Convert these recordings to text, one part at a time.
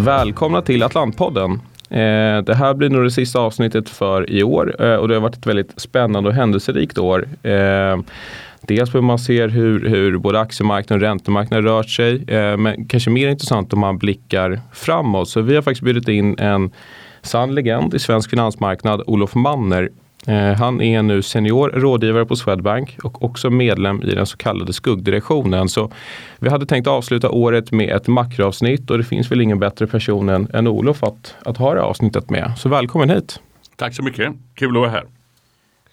Välkomna till Atlantpodden. Eh, det här blir nog det sista avsnittet för i år eh, och det har varit ett väldigt spännande och händelserikt år. Eh, dels hur man ser hur, hur både aktiemarknaden och räntemarknaden rört sig. men kanske mer intressant om man blickar framåt. Så vi har faktiskt bjudit in en sann legend i svensk finansmarknad, Olof Manner. Eh, han är nu senior rådgivare på Swedbank och också medlem i den så kallade skuggdirektionen. Så vi hade tänkt avsluta året med ett makroavsnitt och det finns väl ingen bättre person än, än Olof att, att ha det avsnittet med. Så välkommen hit! Tack så mycket, kul att vara här.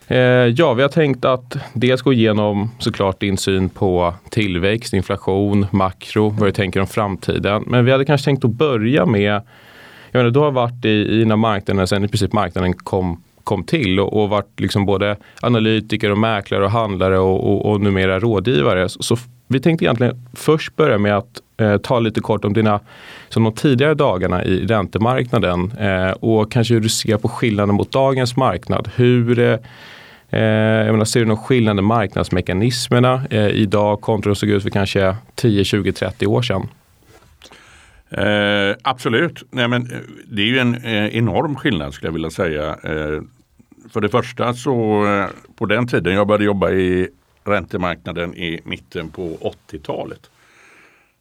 Eh, ja, vi har tänkt att dels gå igenom såklart din syn på tillväxt, inflation, makro, vad du tänker om framtiden. Men vi hade kanske tänkt att börja med jag menar, du har varit i, i här marknaden sen i princip marknaden kom kom till och, och varit liksom både analytiker och mäklare och handlare och, och, och numera rådgivare. Så, så vi tänkte egentligen först börja med att eh, ta lite kort om dina som de tidigare dagarna i räntemarknaden eh, och kanske hur du ser på skillnaden mot dagens marknad. Hur eh, eh jag menar, ser du någon skillnad i marknadsmekanismerna eh, idag kontra hur det såg ut för kanske 10, 20, 30 år sedan? Eh, absolut. Nej, men, eh, det är ju en eh, enorm skillnad skulle jag vilja säga. Eh, för det första så eh, på den tiden jag började jobba i räntemarknaden i mitten på 80-talet.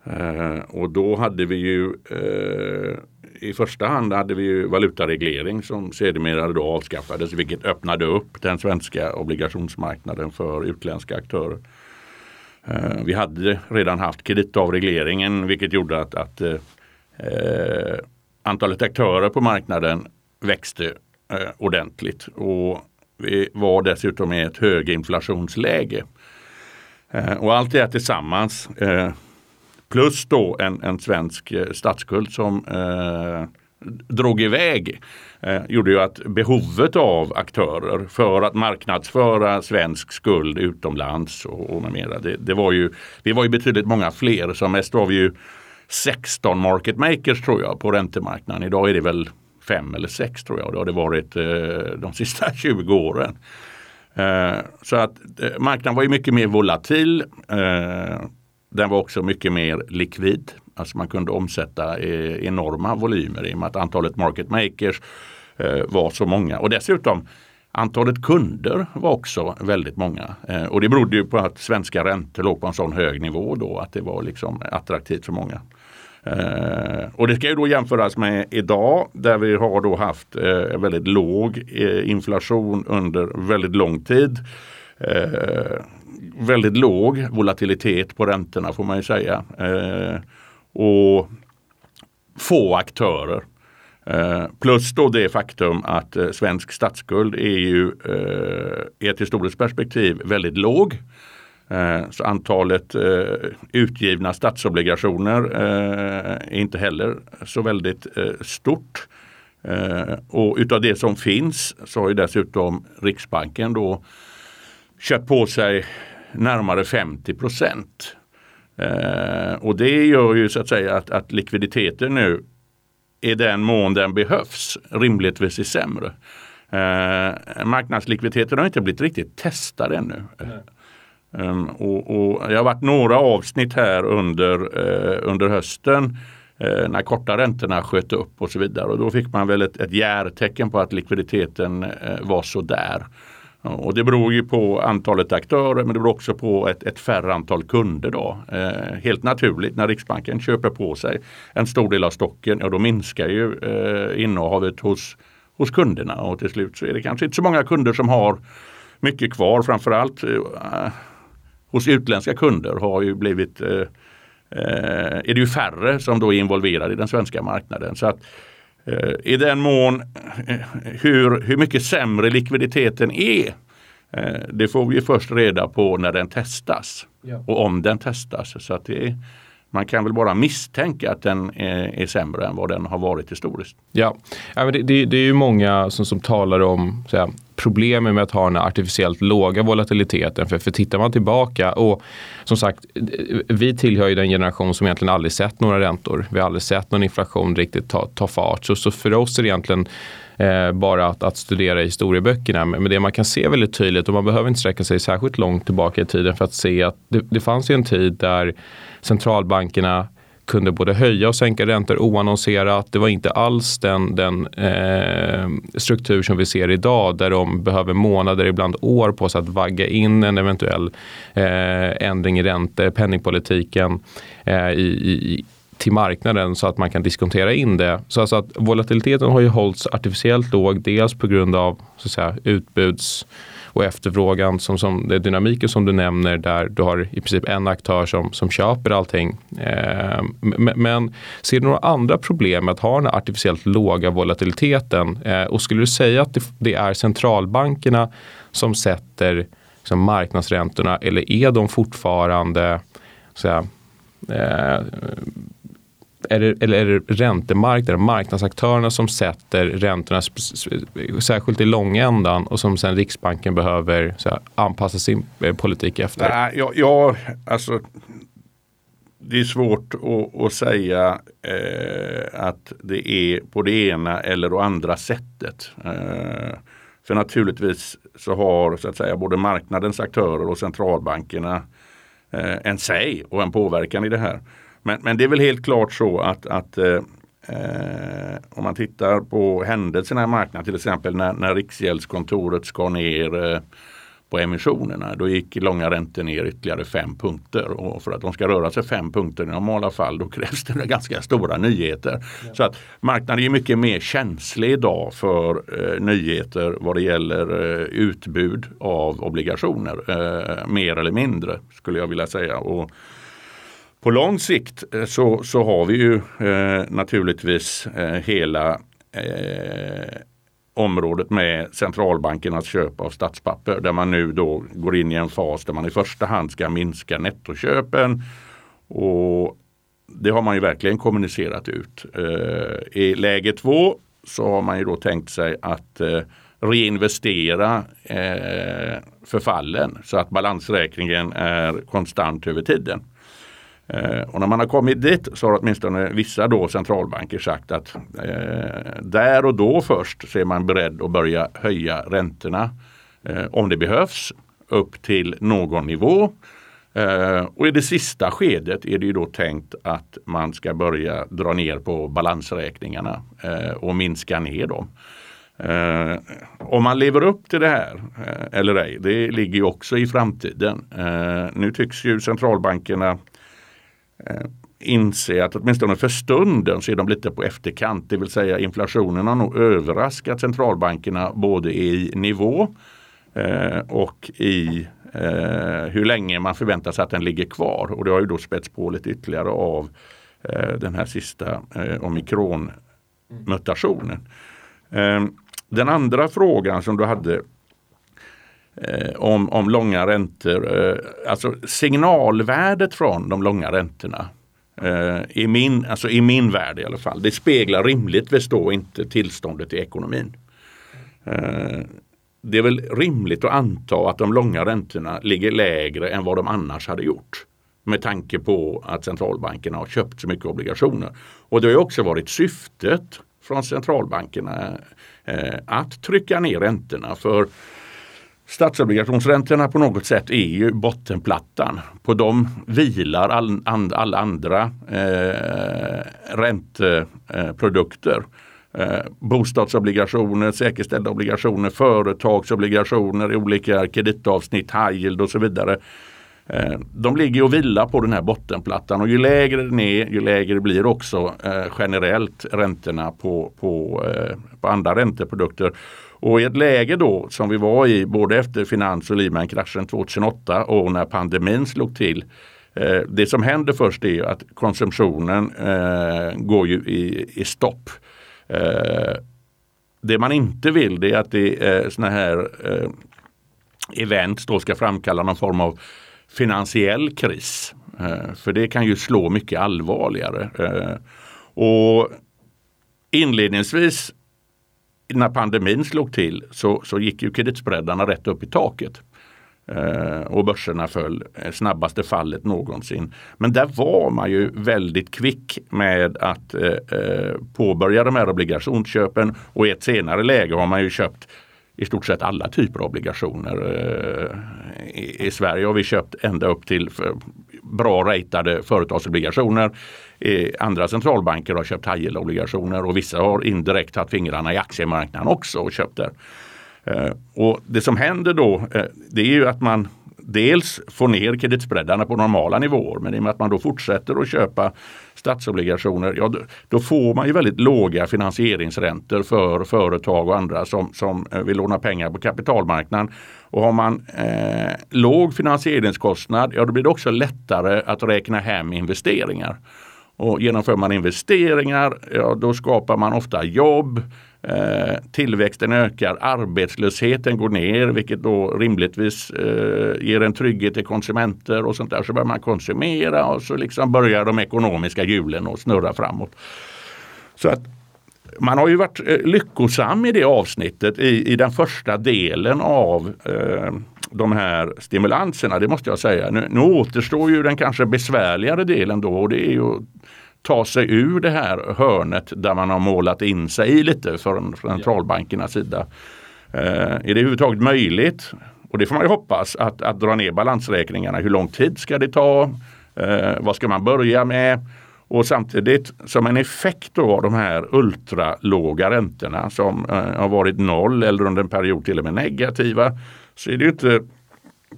Eh, och då hade vi ju eh, i första hand hade vi ju valutareglering som sedermera då avskaffades vilket öppnade upp den svenska obligationsmarknaden för utländska aktörer. Eh, vi hade redan haft kreditavregleringen vilket gjorde att, att eh, antalet aktörer på marknaden växte eh, ordentligt och vi var dessutom i ett höginflationsläge. Eh, och allt det här tillsammans eh, plus då en, en svensk eh, statsskuld som eh, drog iväg eh, gjorde ju att behovet av aktörer för att marknadsföra svensk skuld utomlands och, och med mera. Det, det, var ju, vi var ju betydligt många fler. Som mest var vi ju 16 market makers tror jag på räntemarknaden. Idag är det väl fem eller sex tror jag. Det har det varit eh, de sista 20 åren. Eh, så att eh, marknaden var ju mycket mer volatil. Eh, den var också mycket mer likvid. Alltså man kunde omsätta eh, enorma volymer i och med att antalet market makers eh, var så många. Och dessutom Antalet kunder var också väldigt många eh, och det berodde ju på att svenska räntor låg på en sån hög nivå då att det var liksom attraktivt för många. Eh, och det ska ju då jämföras med idag där vi har då haft eh, väldigt låg eh, inflation under väldigt lång tid. Eh, väldigt låg volatilitet på räntorna får man ju säga. Eh, och få aktörer. Eh, plus då det faktum att eh, svensk statsskuld är ju eh, i ett historiskt perspektiv väldigt låg. Eh, så antalet eh, utgivna statsobligationer eh, är inte heller så väldigt stort. Och utav det som finns så har ju dessutom Riksbanken då köpt på sig närmare 50 procent. Och det gör ju så att säga att, att likviditeten nu i den mån den behövs rimligtvis är sämre. Eh, marknadslikviditeten har inte blivit riktigt testad ännu. Nej. Um, och, och, det har varit några avsnitt här under, uh, under hösten uh, när korta räntorna sköt upp och så vidare. Och då fick man väl ett, ett järtecken på att likviditeten uh, var sådär. Och det beror ju på antalet aktörer men det beror också på ett, ett färre antal kunder. Då. Eh, helt naturligt när Riksbanken köper på sig en stor del av stocken, ja då minskar ju eh, innehavet hos, hos kunderna och till slut så är det kanske inte så många kunder som har mycket kvar. Framförallt eh, hos utländska kunder har ju blivit eh, eh, är det ju färre som då är involverade i den svenska marknaden. Så att eh, I den mån eh, hur, hur mycket sämre likviditeten är eh, det får vi först reda på när den testas ja. och om den testas. Så att det, man kan väl bara misstänka att den är, är sämre än vad den har varit historiskt. Ja, det, det, det är ju många som, som talar om så problemen med att ha den artificiellt låga volatiliteten. För, för tittar man tillbaka och som sagt, vi tillhör ju den generation som egentligen aldrig sett några räntor. Vi har aldrig sett någon inflation riktigt ta, ta fart. Så, så för oss är det egentligen eh, bara att, att, studera historieböckerna. Men det man kan se väldigt tydligt och man behöver inte sträcka sig särskilt långt tillbaka i tiden för att se att det, det fanns ju en tid där centralbankerna kunde både höja och sänka räntor oannonserat. Det var inte alls den, den eh, struktur som vi ser idag där de behöver månader, ibland år på sig att vagga in en eventuell eh, ändring i räntor, penningpolitiken eh, i, i till marknaden så att man kan diskontera in det. Så alltså att volatiliteten har ju hållits artificiellt låg, dels på grund av så att säga, utbuds och efterfrågan som, som det dynamiken som du nämner där du har i princip en aktör som, som köper allting. Eh, men, men, ser du några andra problem med att ha den artificiellt låga volatiliteten? Eh, och skulle du säga att det, det är centralbankerna som sätter liksom, marknadsräntorna eller är de fortfarande så här, eh, är det, eller är det räntemarknaden, marknadsaktörerna som sätter räntorna, särskilt i långändan och som sen Riksbanken behöver här, anpassa sin eh, politik efter? Nej, jag, jag, alltså, det är svårt att, att säga eh, att det är på det ena eller det andra sättet. Eh, för naturligtvis så har så att säga, både marknadens aktörer och centralbankerna eh, en säg och en påverkan i det här. Men, men det är väl helt klart så att, att eh, eh, om man tittar på händelserna i marknaden, till exempel när, när Riksgäldskontoret skar ner eh, på emissionerna. Då gick långa räntor ner ytterligare fem punkter och för att de ska röra sig fem punkter i normala fall då krävs det ganska stora nyheter. Ja. Så att marknaden är mycket mer känslig idag för eh, nyheter vad det gäller eh, utbud av obligationer. Eh, mer eller mindre skulle jag vilja säga. Och, på lång sikt eh, så, så har vi ju eh, naturligtvis eh, hela eh, området med centralbankernas köp av statspapper där man nu då går in i en fas där man i första hand ska minska nettoköpen. Och det har man ju verkligen kommunicerat ut. Eh, I läge två så har man ju då tänkt sig att eh, reinvestera eh, förfallen så att balansräkningen är konstant över tiden. Eh, och när man har kommit dit så har åtminstone vissa då centralbanker sagt att eh, där och då först så är man beredd att börja höja räntorna eh, om det behövs upp till någon nivå. Eh, och i det sista skedet är det ju då tänkt att man ska börja dra ner på balansräkningarna eh, och minska ner dem. Eh, om man lever upp till det här eh, eller ej, det ligger ju också i framtiden. Eh, nu tycks ju centralbankerna eh, inse att åtminstone för stunden så är de lite på efterkant. Det vill säga inflationen har nog överraskat centralbankerna både i nivå eh, och i eh, hur länge man förväntar sig att den ligger kvar. Och det har ju då spätts på lite ytterligare av eh, den här sista eh, omikronmutationen. Eh, den andra frågan som du hade eh, om, om långa räntor. Eh, alltså signalvärdet från de långa räntorna eh, i, min, alltså i min värld i alla fall. Det speglar rimligtvis då inte tillståndet i ekonomin. Eh, det är väl rimligt att anta att de långa räntorna ligger lägre än vad de annars hade gjort. Med tanke på att centralbankerna har köpt så mycket obligationer. Och det har också varit syftet från centralbankerna eh, att trycka ner räntorna. För Statsobligationsräntorna på något sätt är ju bottenplattan. På dem vilar all, and, alla andra eh, ränteprodukter. Eh, bostadsobligationer, säkerställda obligationer, företagsobligationer i olika kreditavsnitt, high yield och så vidare. Eh, de ligger och vilar på den här bottenplattan och ju lägre den är ju lägre blir också eh, generellt räntorna på, på, eh, på andra ränteprodukter. Och i ett läge då som vi var i både efter finans och Lehman-kraschen 2008 och när pandemin slog till. Eh, det som händer först är att konsumtionen eh, går ju i, i stopp. Eh, det man inte vill det är att det är såna här eh, events då ska framkalla någon form av finansiell kris. Eh, för det kan ju slå mycket allvarligare. Eh, och Inledningsvis när pandemin slog till så, så gick ju kreditspreadarna rätt upp i taket. Eh, och börserna föll, eh, snabbaste fallet någonsin. Men där var man ju väldigt kvick med att eh, eh, påbörja de här obligationsköpen och i ett senare läge har man ju köpt i stort sett alla typer av obligationer. Eh, I, I, Sverige har vi köpt ända upp till bra ratade företagsobligationer eh, andra centralbanker har köpt high yield-obligationer och vissa har indirekt haft fingrarna i aktiemarknaden också och köpt där. Eh, och det som händer då eh, det är ju att man dels få ner kreditspreadarna på normala nivåer men i och med att man då fortsätter att köpa statsobligationer, ja, då, får man ju väldigt låga finansieringsräntor för företag och andra som, som eh, vill låna pengar på kapitalmarknaden. Och har man eh, låg finansieringskostnad, ja då blir det också lättare att räkna hem investeringar. Och genomför man investeringar, ja då skapar man ofta jobb. Eh, tillväxten ökar, arbetslösheten går ner vilket då rimligtvis eh, ger en trygghet till konsumenter och sånt där. Så börjar man konsumera och så liksom börjar de ekonomiska hjulen att snurra framåt. Så att man har ju varit eh, lyckosam i det avsnittet i, i den första delen av eh, de här stimulanserna, det måste jag säga. Nu, nu återstår ju den kanske besvärligare delen då och det är ju ta sig ur det här hörnet där man har målat in sig lite från centralbankernas sida. Eh, är det överhuvudtaget möjligt? Och det får man ju hoppas att, att dra ner balansräkningarna. Hur lång tid ska det ta? Eh, vad ska man börja med? Och samtidigt som en effekt av de här ultralåga räntorna som eh, har varit noll eller under en period till och med negativa så är det inte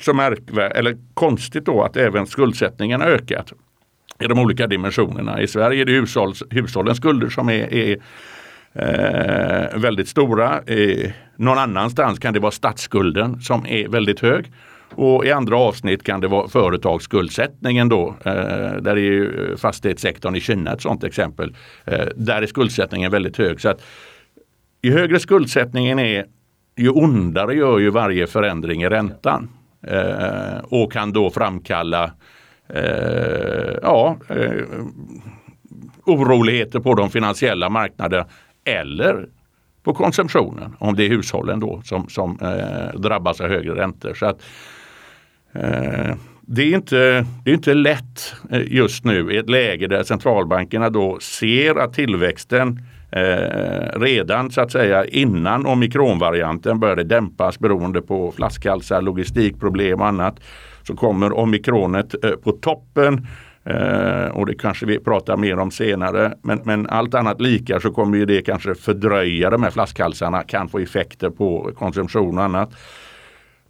så märkvärdigt eller konstigt då att även skuldsättningen har ökat i de olika dimensionerna. I Sverige är det hushålls, hushållens skulder som är, är eh, väldigt stora. Eh, någon annanstans kan det vara statsskulden som är väldigt hög. Och i andra avsnitt kan det vara företagsskuldsättningen då. Eh, där är ju fastighetssektorn i Kina ett sådant exempel. Eh, där är skuldsättningen väldigt hög. Så att Ju högre skuldsättningen är, ju ondare gör ju varje förändring i räntan. Eh, och kan då framkalla eh, ja, eh, oroligheter på de finansiella marknaderna eller på konsumtionen om det är hushållen då som, som eh, drabbas av högre räntor. Så att, eh, det, är inte, det är inte lätt eh, just nu i ett läge där centralbankerna då ser att tillväxten Eh, redan så att säga innan omikronvarianten började dämpas beroende på flaskhalsar, logistikproblem och annat så kommer omikronet eh, på toppen eh, och det kanske vi pratar mer om senare. Men, men allt annat lika så kommer det kanske fördröja de här flaskhalsarna, kan få effekter på konsumtion och annat.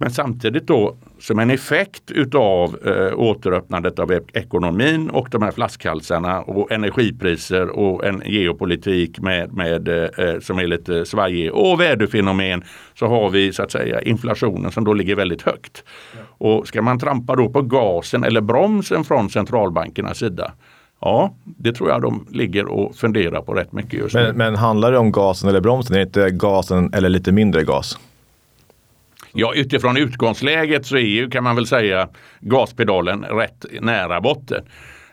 Men samtidigt då som en effekt utav eh, återöppnandet av ekonomin och de här flaskhalsarna och energipriser och en geopolitik med, med, eh, som är lite svajig och väderfenomen så har vi så att säga inflationen som då ligger väldigt högt. Ja. Och ska man trampa då på gasen eller bromsen från centralbankernas sida Ja, det tror jag de ligger och funderar på rätt mycket just men, nu. Men handlar det om gasen eller bromsen? Är det inte gasen eller lite mindre gas? Ja, utifrån utgångsläget så är ju, kan man väl säga, gaspedalen rätt nära botten.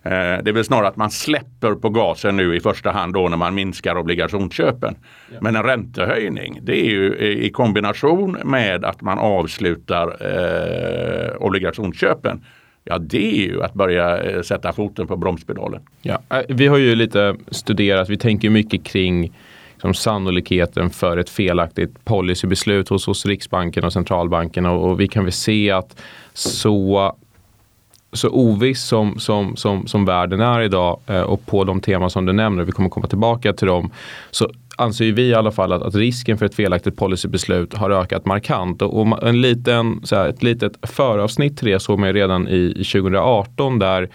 Eh, det är väl snarare att man släpper på gasen nu i första hand då när man minskar obligationsköpen. Ja. Men en räntehöjning det är ju i kombination med att man avslutar eh, obligationsköpen. Ja det är ju att börja eh, sätta foten på bromspedalen. Ja, eh, vi har ju lite studerat, vi tänker mycket kring som sannolikheten för ett felaktigt policybeslut hos, hos Riksbanken och centralbanken och, och vi kan väl se att så så oviss som, som, som, som världen är idag eh, och på de teman som du nämner, vi kommer komma tillbaka till dem, så anser vi i alla fall att, att risken för ett felaktigt policybeslut har ökat markant. Och, och en liten, så här, ett litet föravsnitt till det såg man redan i, i 2018 där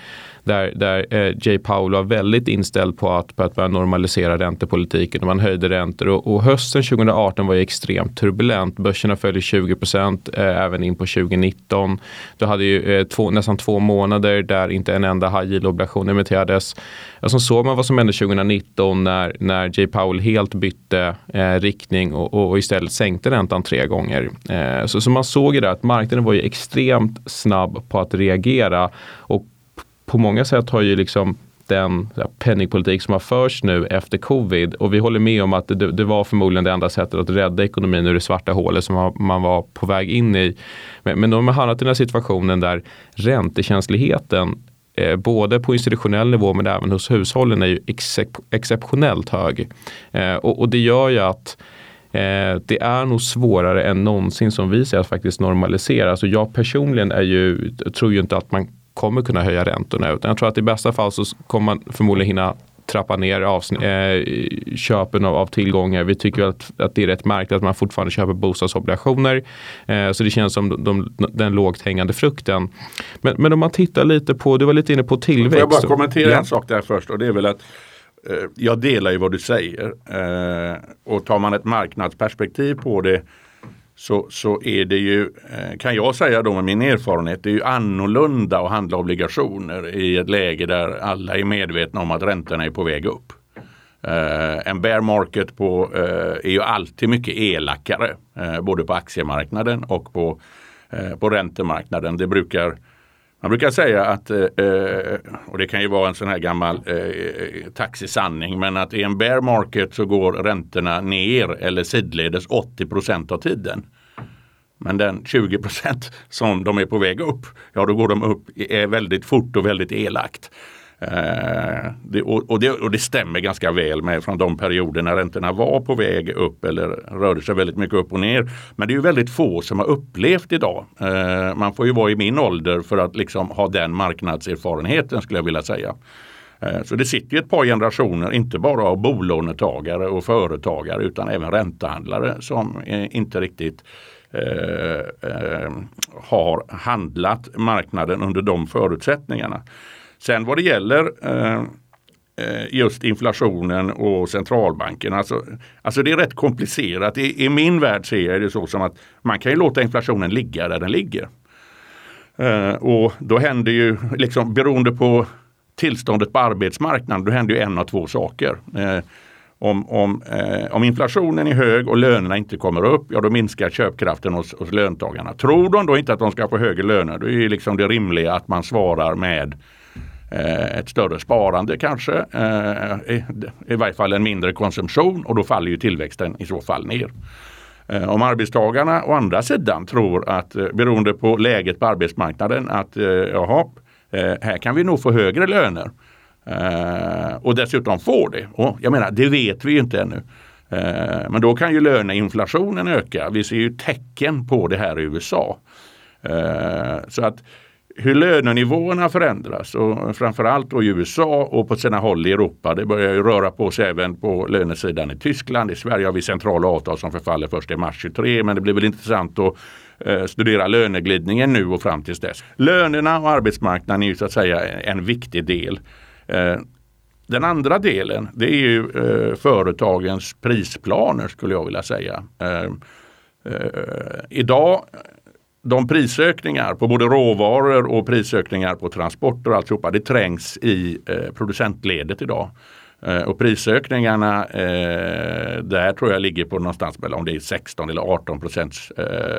där, där eh, Jay Powell var väldigt inställd på att, på att börja normalisera räntepolitiken och man höjde räntor. Och, och hösten 2018 var ju extremt turbulent. Börserna följde 20 procent eh, även in på 2019. Du hade ju eh, två, nästan två månader där inte en enda high yield-obligation emitterades. Alltså så såg man vad som hände 2019 när, när Jay Powell helt bytte eh, riktning och, och, och, istället sänkte räntan tre gånger. Eh, så, så man såg ju det att marknaden var ju extremt snabb på att reagera och på många sätt har ju liksom den penningpolitik som har förts nu efter covid och vi håller med om att det, det, var förmodligen det enda sättet att rädda ekonomin ur det svarta hålet som man var på väg in i. Men, men de har hamnat i den här situationen där räntekänsligheten eh, både på institutionell nivå men även hos hushållen är ju excep exceptionellt hög. Eh, och, och, det gör ju att eh, det är nog svårare än någonsin som vi ser att faktiskt normalisera. Alltså jag personligen är ju, tror ju inte att man kommer kunna höja räntorna. Utan jag tror att i bästa fall så kommer man förmodligen hinna trappa ner äh, köpen av, av, tillgångar. Vi tycker att, att det är rätt märkligt att man fortfarande köper bostadsobligationer. Äh, så det känns som de, den lågt hängande frukten. Men, men om man tittar lite på, du var lite inne på tillväxt. Får jag bara kommentera ja. en sak där först och det är väl att eh, jag delar ju vad du säger. och tar man ett marknadsperspektiv på det så, så är det ju, eh, kan jag säga då med min erfarenhet, det är ju annorlunda att handla obligationer i ett läge där alla är medvetna om att räntorna är på väg upp. Uh, en bear market på, uh, är ju alltid mycket elakare, uh, både på aktiemarknaden och på, på räntemarknaden. Det brukar, man brukar säga att, eh, eh, och det kan ju vara en sån här gammal eh, taxisanning, men att i en bear market så går räntorna ner eller sidledes 80 procent av tiden. Men den 20 procent som de är på väg upp, ja då går de upp är väldigt fort och väldigt elakt. Eh, det, och, och, det, och, det, stämmer ganska väl med från de perioder när räntorna var på väg upp eller rörde sig väldigt mycket upp och ner. Men det är ju väldigt få som har upplevt idag. Eh, man får ju vara i min ålder för att liksom ha den marknadserfarenheten skulle jag vilja säga. Eh, så det sitter ju ett par generationer, inte bara av bolånetagare och företagare utan även räntehandlare som eh, inte riktigt eh, eh, har handlat marknaden under de förutsättningarna. Sen vad det gäller eh, eh just inflationen och centralbanken. Alltså, alltså det är rätt komplicerat. I, I, min värld ser jag det så som att man kan ju låta inflationen ligga där den ligger. Eh, och då händer ju, liksom beroende på tillståndet på arbetsmarknaden, då händer ju en av två saker. Eh, om, om, eh, om inflationen är hög och lönerna inte kommer upp, ja då minskar köpkraften hos, hos löntagarna. Tror de då inte att de ska få högre löner, då är liksom det rimliga att man svarar med eh, Eh, ett större sparande kanske, eh, i, varje fall en mindre konsumtion och då faller ju tillväxten i så fall ner. Eh, om arbetstagarna å andra sidan tror att, beroende på läget på arbetsmarknaden, att jaha, här kan vi nog få högre löner. Och dessutom får det. Och jag menar, det vet vi ju inte ännu. Men då kan ju löneinflationen öka. Vi ser ju tecken på det här i USA. Så att hur lönenivåerna förändras och framförallt då i USA och på sina håll i Europa. Det börjar ju röra på sig även på lönesidan i Tyskland. I Sverige har vi centrala avtal som förfaller först i mars 23 men det blir väl intressant att eh, studera löneglidningen nu och fram tills dess. Lönerna och arbetsmarknaden är ju så att säga en viktig del. Eh, den andra delen det är ju eh, företagens prisplaner skulle jag vilja säga. Idag de prisökningar på både råvaror och prisökningar på transporter och alltihopa det trängs i eh, producentledet idag. Eh, och prisökningarna eh, där tror jag ligger på någonstans mellan om det är 16 eller 18 procents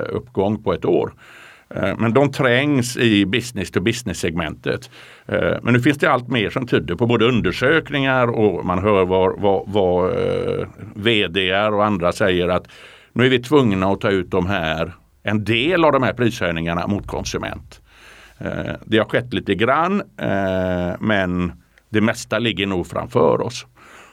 uppgång på ett år. Eh, men de trängs i business to business segmentet. Eh, men nu finns det allt mer som tyder på både undersökningar och man hör vad, vad, vad eh, vd och andra säger att nu är vi tvungna att ta ut de här, en del av de här prishöjningarna mot konsument. Eh, det har skett lite grann eh, men det mesta ligger nog framför oss.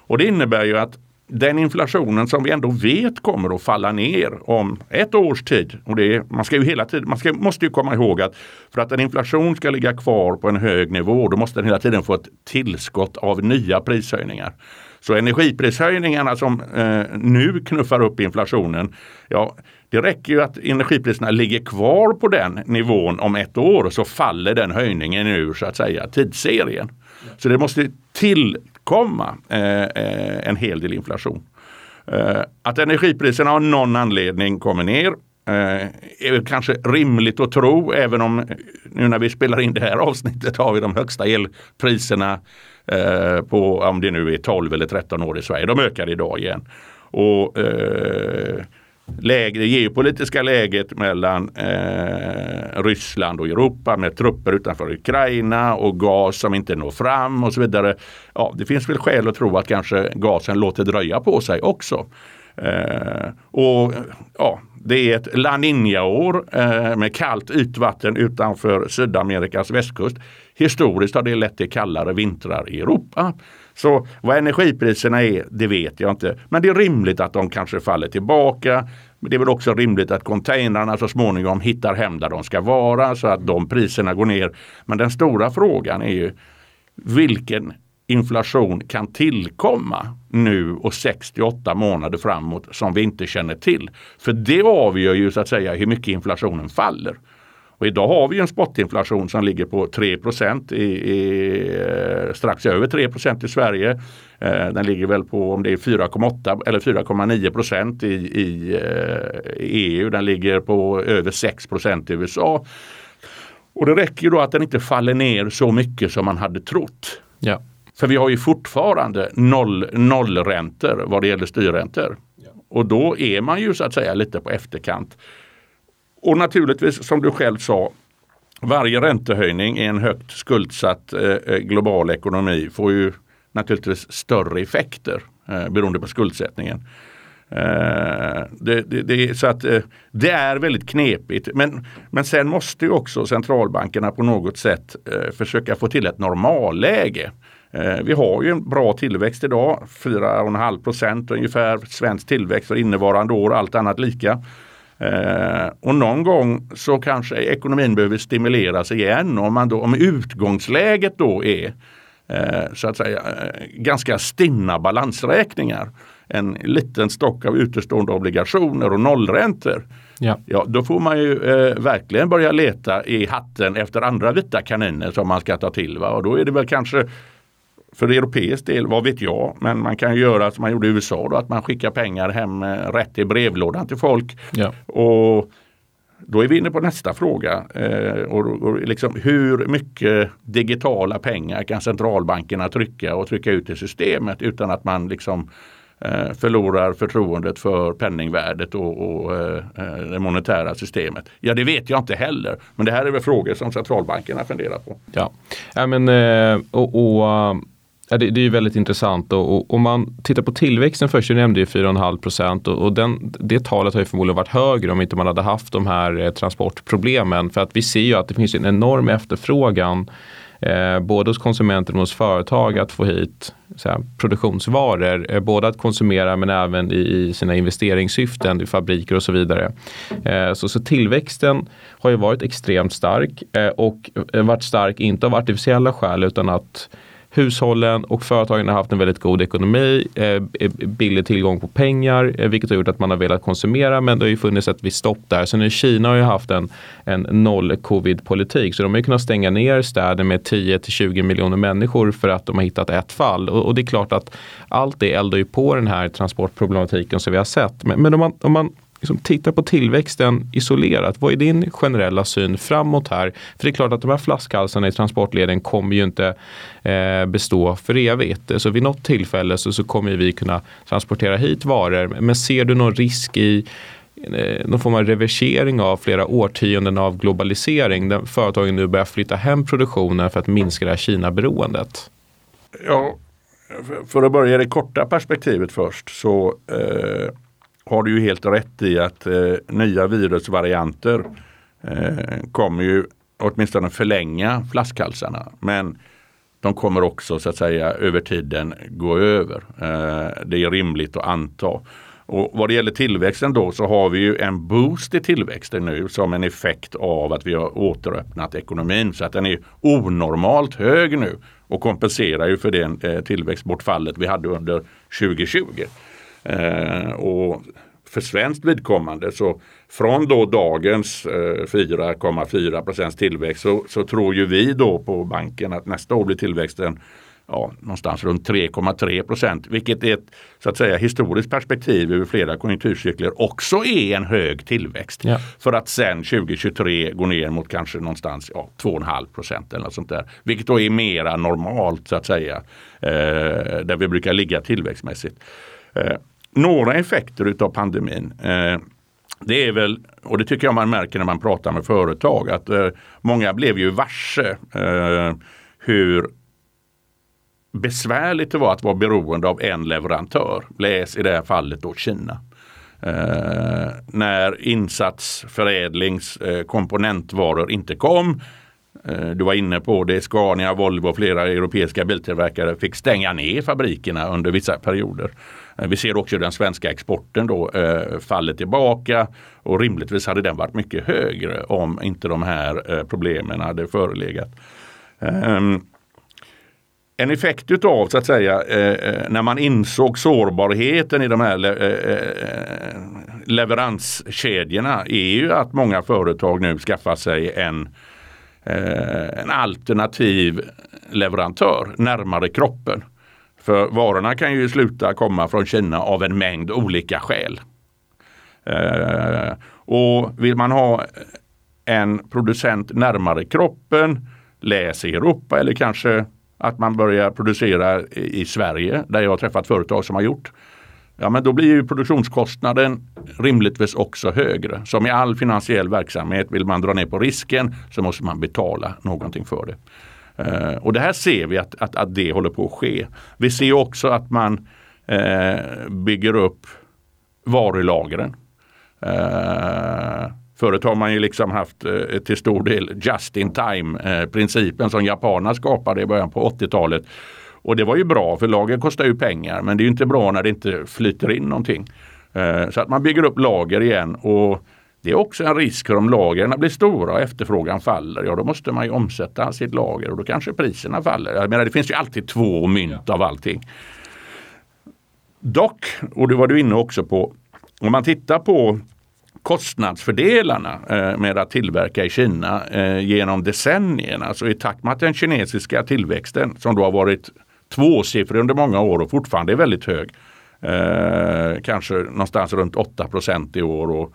Och det innebär ju att den inflationen som vi ändå vet kommer att falla ner om ett års tid. Och det är, man ska ju hela tiden, man ska, måste ju komma ihåg att för att en inflation ska ligga kvar på en hög nivå då måste den hela tiden få ett tillskott av nya prishöjningar. Så energiprishöjningarna som eh, nu knuffar upp inflationen, ja det räcker ju att energipriserna ligger kvar på den nivån om ett år så faller den höjningen ur så att säga tidsserien. Så det måste tillkomma eh, eh, en hel del inflation. Eh, att energipriserna av någon anledning kommer ner eh, är kanske rimligt att tro även om nu när vi spelar in det här avsnittet har vi de högsta elpriserna eh, på om det nu är 12 eller 13 år i Sverige. De ökar idag igen. Och eh, läge, det geopolitiska läget mellan eh, Ryssland och Europa med trupper utanför Ukraina och gas som inte når fram och så vidare. Ja, det finns väl skäl att tro att kanske gasen låter dröja på sig också. Eh, och ja, Det är ett La Nina-år eh, med kallt ytvatten utanför Sydamerikas västkust. Historiskt har det lett till kallare vintrar i Europa. Så vad energipriserna är, det vet jag inte. Men det är rimligt att de kanske faller tillbaka. Men det är väl också rimligt att containrarna så småningom hittar hem där de ska vara så att de priserna går ner. Men den stora frågan är ju vilken inflation kan tillkomma nu och 68 månader framåt som vi inte känner till. För det avgör ju så att säga hur mycket inflationen faller. Och idag har vi en spotinflation som ligger på 3 i, i, eh, strax över 3% i Sverige. Eh, den ligger väl på om det är 4,8 eller 4,9 procent i, i EU. Eh, den ligger på över 6% i USA. Och det räcker då att den inte faller ner så mycket som man hade trott. Ja. För vi har ju fortfarande noll, nollräntor vad det gäller styrräntor. Ja. Och då är man ju så att säga lite på efterkant. Och naturligtvis som du själv sa, varje räntehöjning i en högt skuldsatt eh, eh, global ekonomi får ju naturligtvis större effekter eh, beroende på skuldsättningen. Eh, det, det, det, så att, eh, det är väldigt knepigt. Men, men sen måste ju också centralbankerna på något sätt eh, försöka få till ett normalläge. Eh, vi har ju en bra tillväxt idag, 4,5 procent ungefär svensk tillväxt för innevarande år, allt annat lika. Eh, och någon gång så kanske ekonomin behöver stimuleras igen. Om, man då, om utgångsläget då är eh, så att säga eh, ganska stinna balansräkningar. En liten stock av utestående obligationer och nollräntor. Ja. Ja, då får man ju eh, verkligen börja leta i hatten efter andra vita kaniner som man ska ta till. Va? Och då är det väl kanske för europeisk del, vad vet jag, men man kan göra som man gjorde i USA, då, att man skickar pengar hem eh, rätt i brevlådan till folk. Ja. Och då är vi inne på nästa fråga. Eh, och, och liksom, hur mycket digitala pengar kan centralbankerna trycka och trycka ut i systemet utan att man liksom eh, förlorar förtroendet för penningvärdet och, och eh, det monetära systemet? Ja, det vet jag inte heller. Men det här är väl frågor som centralbankerna funderar på. Ja, ja men eh, och, och Ja, det, det, är väldigt intressant och, om man tittar på tillväxten först, du nämnde ju 4,5 procent och, och den, det talet har ju förmodligen varit högre om inte man hade haft de här eh, transportproblemen. För att vi ser ju att det finns en enorm efterfrågan eh, både hos konsumenter och hos företag att få hit här, produktionsvaror. Eh, både att konsumera men även i, i sina investeringssyften i fabriker och så vidare. Eh, så, så tillväxten har ju varit extremt stark eh, och eh, varit stark inte av artificiella skäl utan att hushållen och företagen har haft en väldigt god ekonomi, eh, eh, billig tillgång på pengar, eh, vilket har gjort att man har velat konsumera. Men det har ju funnits ett visst stopp där. Sen Kina har ju haft en, en noll covid-politik, så de har ju kunnat stänga ner städer med 10 till 20 miljoner människor för att de har hittat ett fall. Och, och, det är klart att allt det eldar ju på den här transportproblematiken som vi har sett. Men, men om man, om man liksom titta på tillväxten isolerat. Vad är din generella syn framåt här? För det är klart att de här flaskhalsarna i transportleden kommer ju inte eh, bestå för evigt. Så vid något tillfälle så, så kommer vi kunna transportera hit varor. Men ser du någon risk i eh, någon form av reversering av flera årtionden av globalisering där företagen nu börjar flytta hem produktionen för att minska det här Kina-beroendet? Ja, för att börja det korta perspektivet först så eh har du ju helt rätt i att eh, nya virusvarianter eh, kommer ju åtminstone förlänga flaskhalsarna. Men de kommer också så att säga över tiden gå över. Eh, det är rimligt att anta. Och vad det gäller tillväxten då så har vi ju en boost i tillväxten nu som en effekt av att vi har återöppnat ekonomin så att den är onormalt hög nu och kompenserar ju för det eh, tillväxtbortfallet vi hade under 2020. Eh, och för svenskt vidkommande så från då dagens eh, 4,4 procents tillväxt så, så, tror ju vi då på banken att nästa år blir tillväxten ja, någonstans runt 3,3 procent. Vilket är ett så att säga, historiskt perspektiv över flera konjunkturcykler också är en hög tillväxt. Ja. För att sen 2023 gå ner mot kanske någonstans ja, 2,5 procent eller något sånt där. Vilket då är mera normalt så att säga. Eh, där vi brukar ligga tillväxtmässigt. Eh, några effekter utav pandemin. Eh, det är väl, och det tycker jag man märker när man pratar med företag, att eh, många blev ju varse eh, hur besvärligt det var att vara beroende av en leverantör. Läs i det här fallet då Kina. Eh, när insatsförädlingskomponentvaror eh, inte kom Eh, du var inne på det, Scania, Volvo och flera europeiska biltillverkare fick stänga ner fabrikerna under vissa perioder. Eh, vi ser också hur den svenska exporten då eh, faller tillbaka och rimligtvis hade den varit mycket högre om inte de här eh, problemen hade förelegat. Ehm, en effekt utav så att säga när man insåg sårbarheten i de här leveranskedjorna är ju att många företag nu skaffar sig en en alternativ leverantör närmare kroppen. För varorna kan ju sluta komma från Kina av en mängd olika skäl. Eh, och vill man ha en producent närmare kroppen, läs i Europa eller kanske att man börjar producera i Sverige där jag har träffat företag som har gjort ja men då blir ju produktionskostnaden rimligtvis också högre. Som i all finansiell verksamhet vill man dra ner på risken så måste man betala någonting för det. Eh, och det här ser vi att, att, att, det håller på att ske. Vi ser också att man eh, bygger upp varulagren. Eh, Förut har man ju liksom haft eh, till stor del just in time eh, principen som japanerna skapade i början på 80-talet. Och det var ju bra för lager kostar ju pengar men det är inte bra när det inte flyter in någonting. Eh, så att man bygger upp lager igen och det är också en risk för om lagren blir stora och efterfrågan faller. Ja då måste man ju omsätta sitt lager och då kanske priserna faller. Jag menar det finns ju alltid två mynt av allting. Dock, och det var du inne också på, om man tittar på kostnadsfördelarna eh, med att tillverka i Kina eh, genom decennierna, alltså i takt med att den kinesiska tillväxten som då har varit tvåsiffrig under många år och fortfarande är väldigt hög. Eh, kanske någonstans runt 8% i år och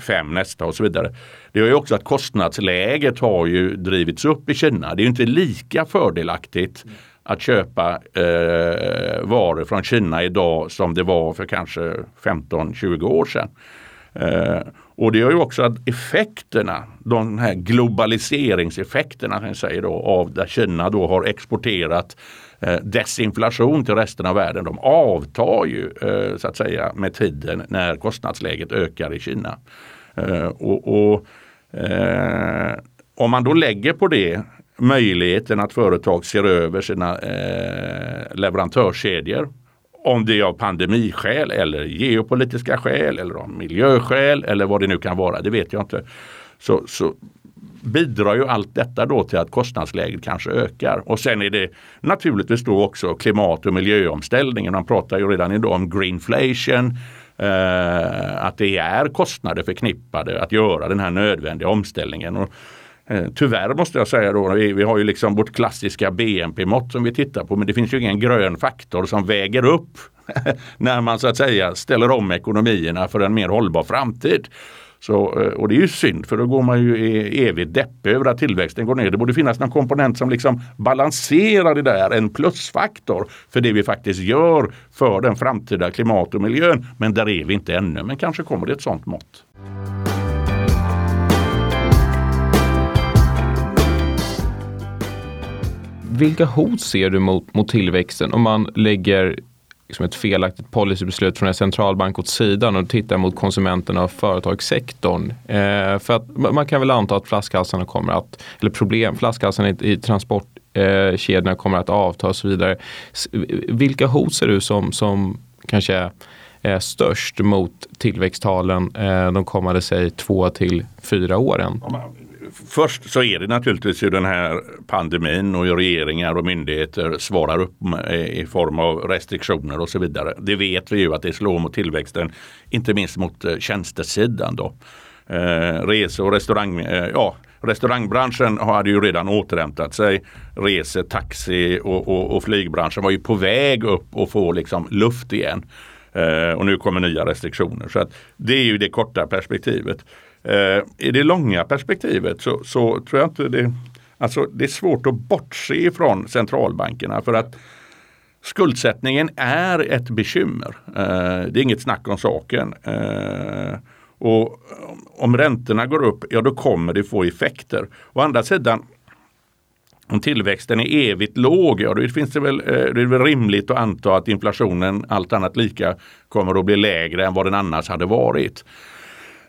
fem nästa och så vidare. Det gör ju också att kostnadsläget har ju drivits upp i Kina. Det är inte lika fördelaktigt att köpa eh, varor från Kina idag som det var för kanske 15-20 år sedan. Eh, och det gör ju också att effekterna, de här globaliseringseffekterna jag säger då, av där Kina då har exporterat eh, desinflation till resten av världen. De avtar ju eh, så att säga med tiden när kostnadsläget ökar i Kina. Eh, och, och eh, Om man då lägger på det möjligheten att företag ser över sina eh, leverantörskedjor om det är av pandemiskäl eller geopolitiska skäl eller av miljöskäl eller vad det nu kan vara, det vet jag inte. Så, så bidrar ju allt detta då till att kostnadsläget kanske ökar. Och sen är det naturligtvis då också klimat och miljöomställningen. Man pratar ju redan idag om greenflation. Eh, att det är kostnader förknippade att göra den här nödvändiga omställningen. Och Eh, tyvärr måste jag säga då, vi, vi har ju liksom vårt klassiska BNP-mått som vi tittar på men det finns ju ingen grön faktor som väger upp när man så att säga ställer om ekonomierna för en mer hållbar framtid. Så, eh, och det är ju synd för då går man ju i evigt depp över att tillväxten går ner. Det borde finnas någon komponent som liksom balanserar det där, en plusfaktor för det vi faktiskt gör för den framtida klimat och miljön. Men där är vi inte ännu, men kanske kommer det ett sånt mått. Vilka hot ser du mot, mot tillväxten om man lägger liksom ett felaktigt policybeslut från en centralbank åt sidan och tittar mot konsumenterna och företagssektorn. Eh, för att man kan väl anta att flaskhalsarna kommer att, eller problem, flaskhalsarna i, i transportkedjorna eh, kommer att avta och så vidare. Vilka hot ser du som, som kanske är störst mot tillväxttalen eh, de kommande säg två till fyra åren? Först så är det naturligtvis hur den här pandemin och hur regeringar och myndigheter svarar upp i form av restriktioner och så vidare. Det vet vi ju att det slår mot tillväxten, inte minst mot eh, tjänstesidan. Då. Eh, rese och restaurang, eh, ja, restaurangbranschen hade ju redan återhämtat sig. Rese, taxi och, och, och, flygbranschen var ju på väg upp och få liksom luft igen. Eh, och nu kommer nya restriktioner. Så att det är ju det korta perspektivet. Eh, I det långa perspektivet så, så, tror jag inte det, alltså det är svårt att bortse ifrån centralbankerna för att skuldsättningen är ett bekymmer. Eh, det är inget snack om saken. Eh, och om räntorna går upp, ja då kommer det få effekter. Å andra sidan, om tillväxten är evigt låg, ja då finns det väl, eh, det är väl rimligt att anta att inflationen allt annat lika kommer att bli lägre än vad den annars hade varit.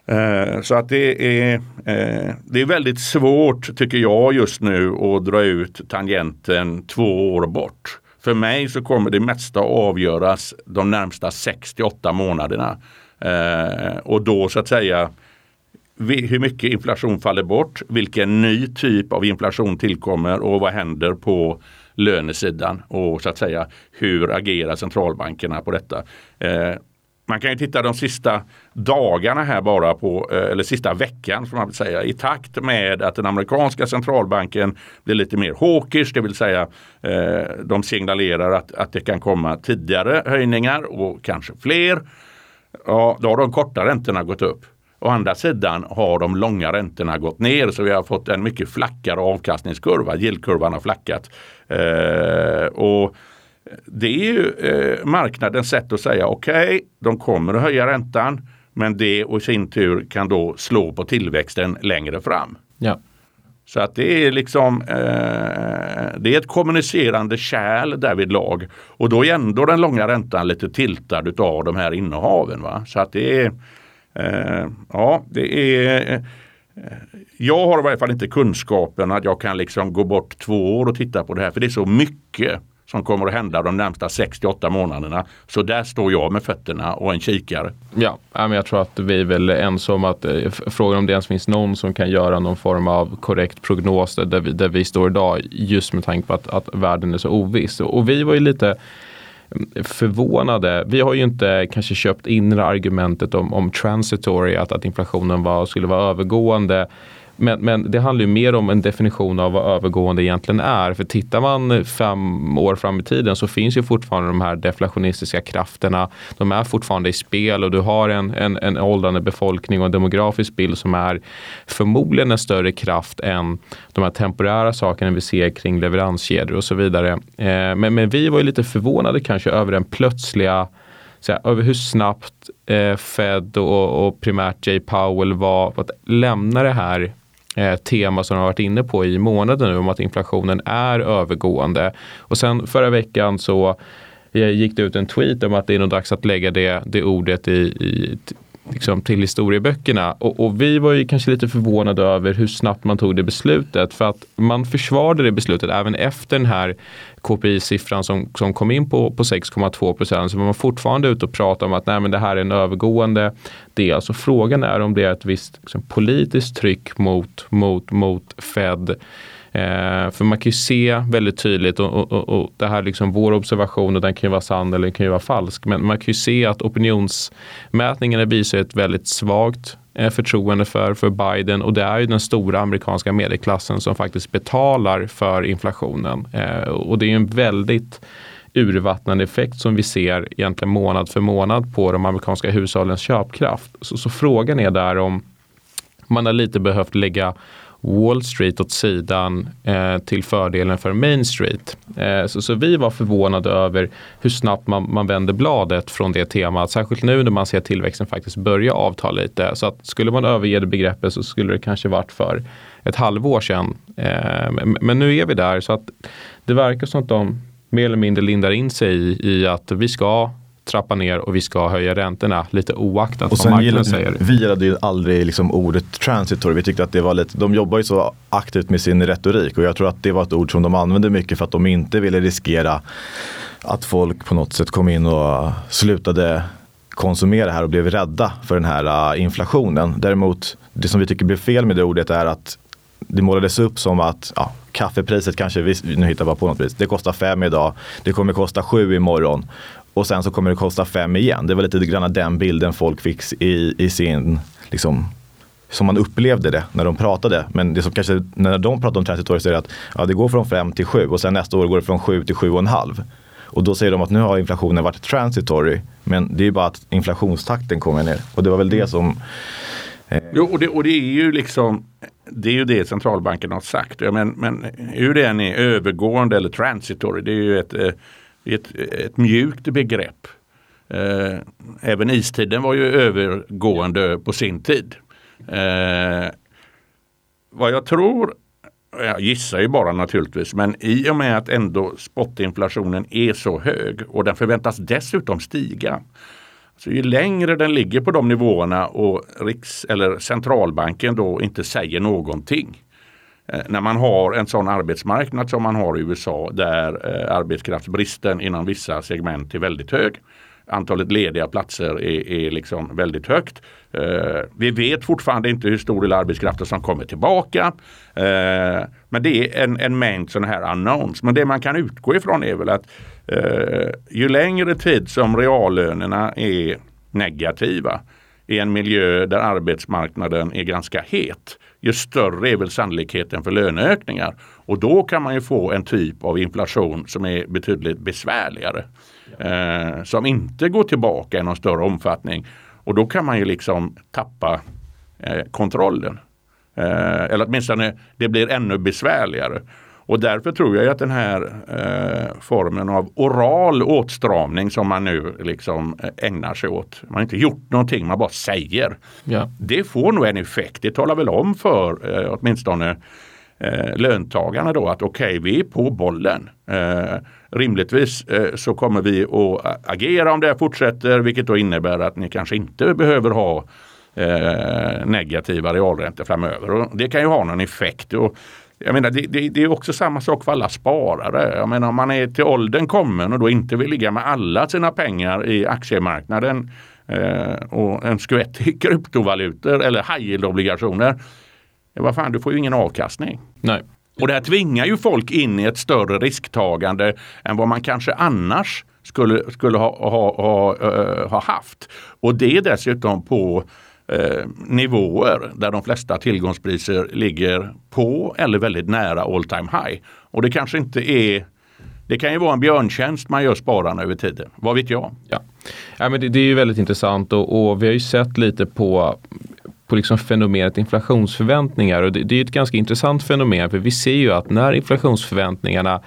Eh, så att det är, eh, det är väldigt svårt tycker jag just nu att dra ut tangenten två år bort. För mig så kommer det mesta avgöras de närmsta 68 månaderna. Eh, och då så att säga hur mycket inflation faller bort, vilken ny typ av inflation tillkommer och vad händer på lönesidan och så att säga hur agerar centralbankerna på detta. Man kan ju titta de sista dagarna här bara på, eh, eller sista veckan som man vill säga, i takt med att den amerikanska centralbanken blir lite mer hawkish, det vill säga eh, de signalerar att, att det kan komma tidigare höjningar och kanske fler. Ja, då har de korta räntorna gått upp. Å andra sidan har de långa räntorna gått ner så vi har fått en mycket flackare avkastningskurva. Yieldkurvan har flackat. Eh, och det är ju eh, marknadens sätt att säga okej, okay, de kommer att höja räntan men det och i sin tur kan då slå på tillväxten längre fram. Ja. Så att det är liksom eh, det är ett kommunicerande kärl därvid lag. Och då är ändå den långa räntan lite tiltad av de här innehaven. Va? Så att det är eh, ja, det är eh, jag har i varje fall inte kunskapen att jag kan liksom gå bort två år och titta på det här för det är så mycket som kommer att hända de närmsta 68 månaderna. Så där står jag med fötterna och en kikare. Ja, men jag tror att vi är väl ense om att eh, frågan om det ens finns någon som kan göra någon form av korrekt prognos där vi, där vi står idag just med tanke på att, att världen är så oviss. Och vi var ju lite mm, förvånade. Vi har ju inte kanske köpt in argumentet om, om transitory, att, att inflationen var, skulle vara övergående. Men, men det handlar ju mer om en definition av vad övergående egentligen är. För tittar man fem år fram i tiden så finns ju fortfarande de här deflationistiska krafterna. De är fortfarande i spel och du har en, en, en åldrande befolkning och en demografisk bild som är förmodligen en större kraft än de här temporära sakerna vi ser kring leveranskedjor och så vidare. Eh, men, men vi var ju lite förvånade kanske över den plötsliga här, över hur snabbt eh, Fed och, och primärt Jay Powell var på att lämna det här eh, tema som de har varit inne på i månaden nu om att inflationen är övergående. Och sen förra veckan så eh, gick det ut en tweet om att det är nog dags att lägga det, det ordet i, i liksom, till historieböckerna. Och, och, vi var ju kanske lite förvånade över hur snabbt man tog det beslutet. För att man försvarade det beslutet även efter den här KPI-siffran som, som kom in på, på 6,2 procent. Så var man fortfarande ute och pratade om att nej, men det här är en övergående del. Så frågan är om det är ett visst liksom, politiskt tryck mot, mot, mot Fed Eh, för man kan ju se väldigt tydligt och, och, och, det här liksom vår observation och den kan ju vara sann eller den kan ju vara falsk. Men man kan ju se att opinionsmätningarna visar ett väldigt svagt eh, förtroende för, för Biden och det är ju den stora amerikanska medelklassen som faktiskt betalar för inflationen. Eh, och det är ju en väldigt urvattnande effekt som vi ser egentligen månad för månad på de amerikanska hushållens köpkraft. Så, så frågan är där om man har lite behövt lägga Wall Street åt sidan eh, till fördelen för Main Street. Eh, så, så, vi var förvånade över hur snabbt man, man vänder bladet från det temat. Särskilt nu när man ser tillväxten faktiskt börja avta lite. Så att skulle man överge det begreppet så skulle det kanske varit för ett halvår sedan. Eh, men, men, nu är vi där så att det verkar som att de mer eller mindre lindar in sig i, i att vi ska trappa ner och vi ska höja räntorna lite oaktat och vad marknaden säger. Vi gillade ju aldrig liksom ordet transitory. Vi tyckte att det var lite, de jobbar ju så aktivt med sin retorik och jag tror att det var ett ord som de använde mycket för att de inte ville riskera att folk på något sätt kom in och slutade konsumera här och blev rädda för den här uh, inflationen. Däremot, det som vi tycker blev fel med det ordet är att det målades upp som att ja, kaffepriset kanske, nu hittar jag på något pris, det kostar fem idag, det kommer kosta sju imorgon och sen så kommer det kosta fem igen. Det var lite grann den bilden folk fick i, i sin, liksom, som man upplevde det när de pratade. Men det som kanske, när de pratar om transitory så är det att ja, det går från fem till sju och sen nästa år går det från sju till sju och en halv. Och då säger de att nu har inflationen varit transitory. Men det är bara att inflationstakten kommer ner. Och det var väl det mm. som... Eh... Jo, och det, och det är ju liksom det är ju det centralbanken har sagt. Ja, men, men hur det än är övergående eller transitory, det är ju ett eh, ett, ett mjukt begrepp. Eh, även istiden var ju övergående på sin tid. Eh, vad jag tror, jag gissar ju bara naturligtvis, men i och med att ändå spotinflationen är så hög och den förväntas dessutom stiga. Så ju längre den ligger på de nivåerna och Riks eller centralbanken då inte säger någonting. Eh, när man har en sån arbetsmarknad som man har i USA där eh, arbetskraftsbristen inom vissa segment är väldigt hög. Antalet lediga platser är, är liksom väldigt högt. Eh, vi vet fortfarande inte hur stor del av arbetskraften som kommer tillbaka. Eh, men det är en, en mängd sådana här unknowns. Men det man kan utgå ifrån är väl att eh, ju längre tid som reallönerna är negativa i en miljö där arbetsmarknaden är ganska het, ju större är väl sannolikheten för löneökningar. Och då kan man ju få en typ av inflation som är betydligt besvärligare. Eh, som inte går tillbaka i någon större omfattning. Och då kan man ju liksom tappa eh, kontrollen. Eh, eller åtminstone det blir ännu besvärligare. Och därför tror jag att den här eh, formen av oral åtstramning som man nu liksom eh, ägnar sig åt. Man har inte gjort någonting, man bara säger. Ja. Det får nog en effekt. Det talar väl om för eh, åtminstone eh, löntagarna då att okej, okay, vi är på bollen. Eh, rimligtvis eh, så kommer vi att agera om det fortsätter, vilket då innebär att ni kanske inte behöver ha eh, negativa realräntor framöver. Och det kan ju ha någon effekt. Och jag menar, det, det, det, är också samma sak för alla sparare. Jag menar, om man är till åldern kommen och då inte vill ligga med alla sina pengar i aktiemarknaden eh, och en skvätt i kryptovalutor eller high yield-obligationer. Vad fan, du får ju ingen avkastning. Nej. Och det här tvingar ju folk in i ett större risktagande än vad man kanske annars skulle, skulle ha, ha, ha, uh, ha haft. Och det dessutom på Eh, nivåer där de flesta tillgångspriser ligger på eller väldigt nära all time high. Och det kanske inte är det kan ju vara en björntjänst man gör spararna över tiden. Vad vet jag? Ja. Ja, men det, det är ju väldigt intressant och, och, vi har ju sett lite på på liksom fenomenet inflationsförväntningar. Och det, det är ett ganska intressant fenomen för vi ser ju att när inflationsförväntningarna